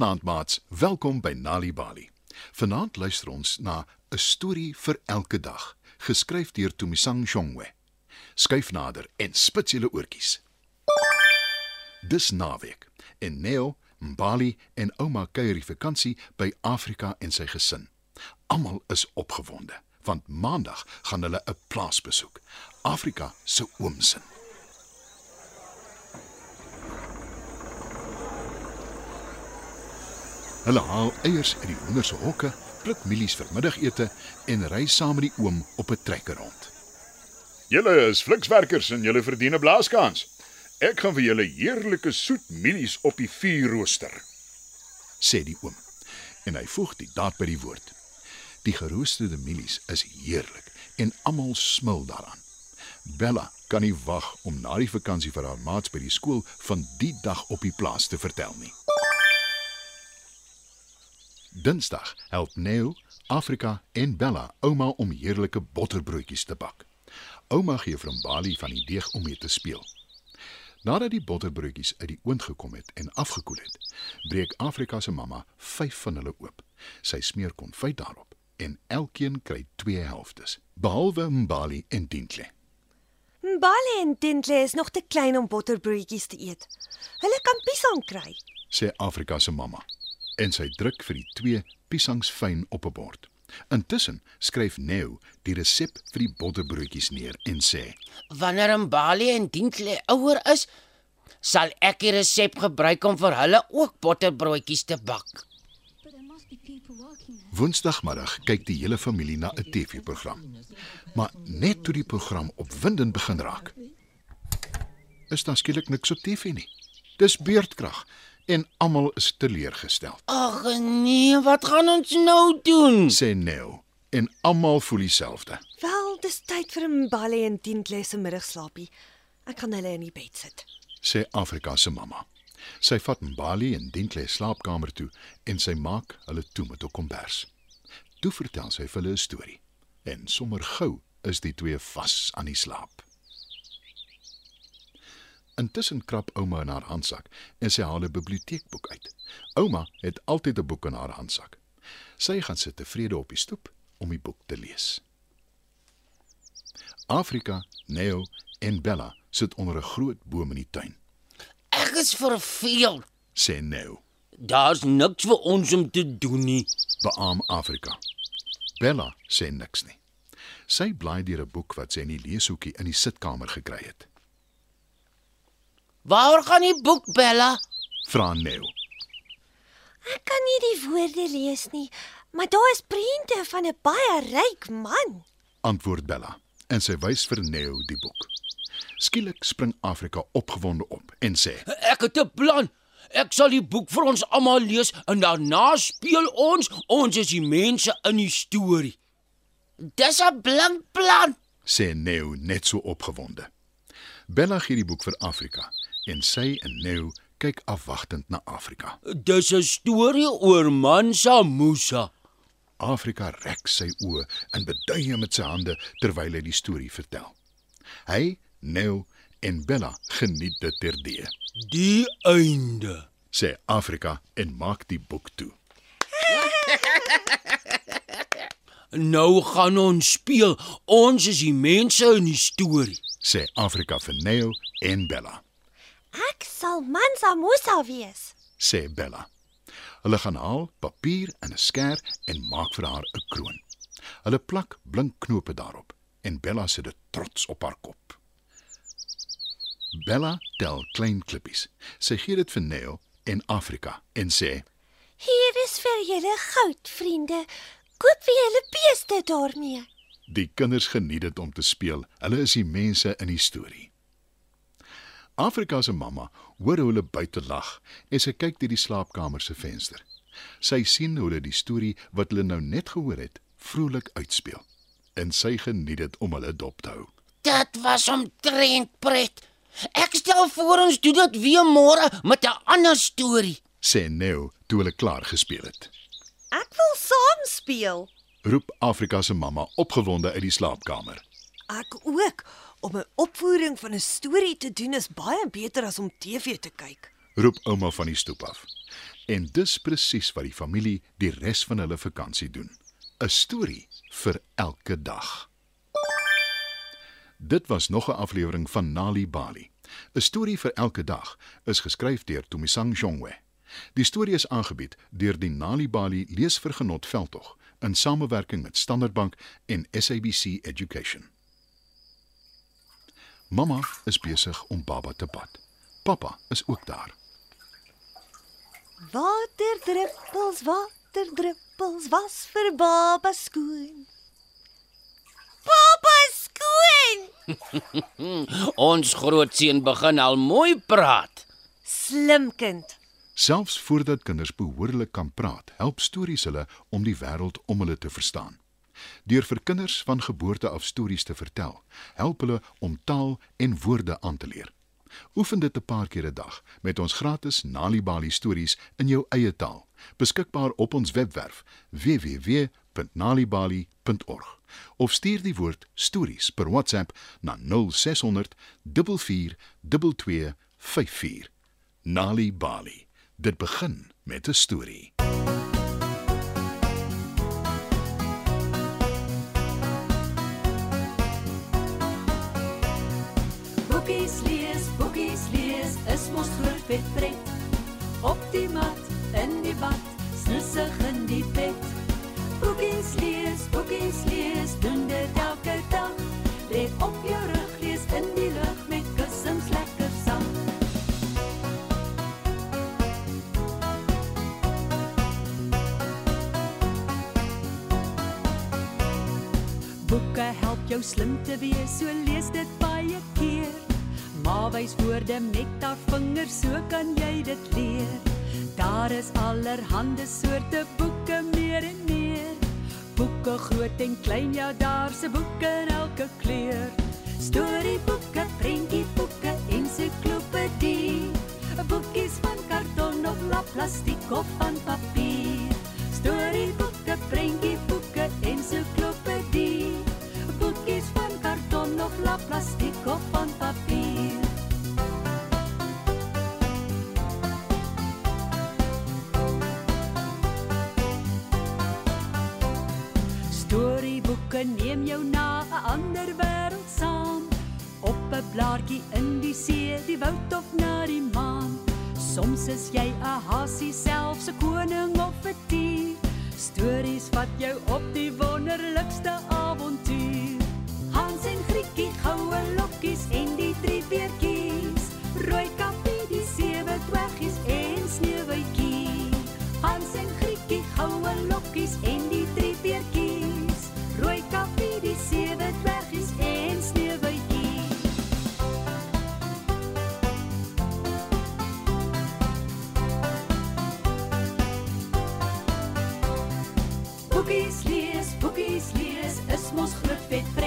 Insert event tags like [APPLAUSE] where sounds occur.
Goeienaand maats, welkom by Nali Bali. Vanaand luister ons na 'n storie vir elke dag, geskryf deur Tumisang Shongwe. Skyf nader en spits julle oortjies. Dis naweek en Neo, Mbali en ouma kuier die vakansie by Afrika en sy gesin. Almal is opgewonde want maandag gaan hulle 'n plaas besoek, Afrika se oomsin. Hulle haal eiers uit die hoender se hokke, pluk mielies vir middagete en ry saam met die oom op 'n trekker rond. Julle is flikswerkers en julle verdien 'n blaaskans. Ek gaan vir julle heerlike soet mielies op die vuur rooster. sê die oom. En hy voeg die daad by die woord. Die geroosterde mielies is heerlik en almal smil daaraan. Bella kan nie wag om na die vakansie vir haar maats by die skool van die dag op die plaas te vertel nie. Dinsdag help Neo, Afrika en Bella ouma om heerlike botterbroodjies te bak. Ouma gee vir Mbali van die deeg om mee te speel. Nadat die botterbroodjies uit die oond gekom het en afgekoel het, breek Afrika se mamma 5 van hulle oop. Sy smeer konfyt daarop en elkeen kry 2 helftes, behalwe Mbali en Dintle. Mbali en Dintle is nog te klein om botterbroodjies te eet. Hulle kan piesang kry. sê Afrika se mamma. En sy druk vir die twee piesangs fyn op 'n bord. Intussen skryf Neo die resep vir die botterbroodjies neer en sê: Wanneer Mbali en Dintle ouer is, sal ek die resep gebruik om vir hulle ook botterbroodjies te bak. Woensdagmiddag kyk die hele familie na 'n TV-program. Maar net toe die program opwindend begin raak, is daar skielik niks op TV nie. Dis beurtkrag en almal is teleurgestel, Ag nee, wat gaan ons nou doen? sê Neo. En almal voel dieselfde. Wel, dis tyd vir Mbali en Dintle se middagslaapie. Ek gaan hulle in die bed sit. sê Afrika se mamma. Sy vat Mbali en Dintle slaapkamer toe en sy maak hulle toe met 'n kombers. Toe vertel sy vir hulle 'n storie en sommer gou is die twee vas aan die slaap. Intussen krap ouma in haar handsak en sy haal 'n biblioteekboek uit. Ouma het altyd 'n boek in haar handsak. Sy gaan sit tevrede op die stoep om die boek te lees. Afrika, Neo en Bella sit onder 'n groot boom in die tuin. Ek is verveeld. sê Neo. Daar's niks vir ons om te doen nie. beaam Afrika. Bella sê niks nie. Sy blaai deur 'n boek wat sy in die leeshoekie in die sitkamer gekry het. Waar gaan die boek, Bella? Vra Neo. Ek kan nie die woorde lees nie, maar daar is prente van 'n baie ryk man. Antwoord Bella en sy wys vir Neo die boek. Skielik spring Afrika opgewonde op en sê: Ek het 'n plan. Ek sal die boek vir ons almal lees en daarna speel ons ons is die mense in die storie. Dis 'n blink plan. sê Neo net so opgewonde. Bella gee die boek vir Afrika en sy en Neo kyk afwagtend na Afrika. Dis 'n storie oor Mansa Musa. Afrika rek sy oë en beduie met sy hande terwyl hy die storie vertel. Hy, Neo en Bella geniet dit terdee. Die einde. sê Afrika en maak die boek toe. [LAUGHS] Nou gaan ons speel. Ons is die mense in die storie. sê Afrika vir Neo en Bella, Ek sal Mansa Musa wees. sê Bella. Hulle gaan haal papier en 'n skêr en maak vir haar 'n kroon. Hulle plak blink knope daarop en Bella sit dit trots op haar kop. Bella tel klein klippies. Sy gee dit vir Neo en Afrika en sê: Hier is vir julle goud, vriende. Koop vir julle beeste daarmee. Die kinders geniet dit om te speel. Hulle is die mense in die storie. Afrika se mamma hoor hoe hulle buite lag en sy kyk deur die slaapkamer se venster. Sy sien hoe hulle die storie wat hulle nou net gehoor het, vrolik uitspeel. En sy geniet dit om hulle dop te hou. Dit was omtrent pret. Ek stel voor ons doen dit weer môre met 'n ander storie. sê Neo toe hulle klaar gespeel het. Ek wil saam speel. Roep Afrika se mamma opgewonde uit die slaapkamer. Ek ook. Om 'n opvoering van 'n storie te doen is baie beter as om TV te kyk. roep ouma van die stoep af. En dis presies wat die familie die res van hulle vakansie doen. 'n Storie vir elke dag. Dit was nog 'n aflewering van Nali Bali. 'n Storie vir elke dag is geskryf deur Tomisang Jongwe. Die storie is aangebied deur die Nali Bali Leesvergenot Veldtog in samewerking met Standard Bank en SABC Education. Mamma is besig om baba te bad. Pappa is ook daar. Waterdruppels, waterdruppels was vir baba skoon. Baba skoon. [LAUGHS] Ons grootseun begin al mooi praat. Slim kind. Selfs voordat kinders behoorlik kan praat, help stories hulle om die wêreld om hulle te verstaan. Deur vir kinders van geboorte af stories te vertel, help hulle om taal en woorde aan te leer. Oefen dit 'n paar keer 'n dag met ons gratis NaliBali stories in jou eie taal, beskikbaar op ons webwerf www.nalibali.org of stuur die woord stories per WhatsApp na 0600 44 2254. NaliBali. Dit begin met 'n storie. Mos groot vet pret. Op die mat, in die bad, snussig in die bed. Boekies lees, boekies lees, doen dit elke dag. Lê op jou rug, lees in die lug met kussings lekker sag. Boeke help jou slim te wees, so lees dit baie keer. Maar wys woorde met haar vingers, so kan jy dit leer. Daar is allerhande soorte boeke meer en meer. Boeke groot en klein, ja, daar's 'n boek in elke kleur. Storieboeke, prentjieboeke, ensiklopedie. Boekies van karton of lap plastiek of van papier. Storieboeke, prentjieboeke, ensiklopedie. Boekies van karton of lap plastiek Storieboeke neem jou na 'n ander wêreld saam. Op 'n blaartjie in die see, die woud of na die maan. Soms is jy 'n hasie selfs 'n koning of 'n dier. Stories vat jou op die wonderlikste avontuur. Hans en Grietjie, goue lokkies en die drie beertjies. Mos groot vet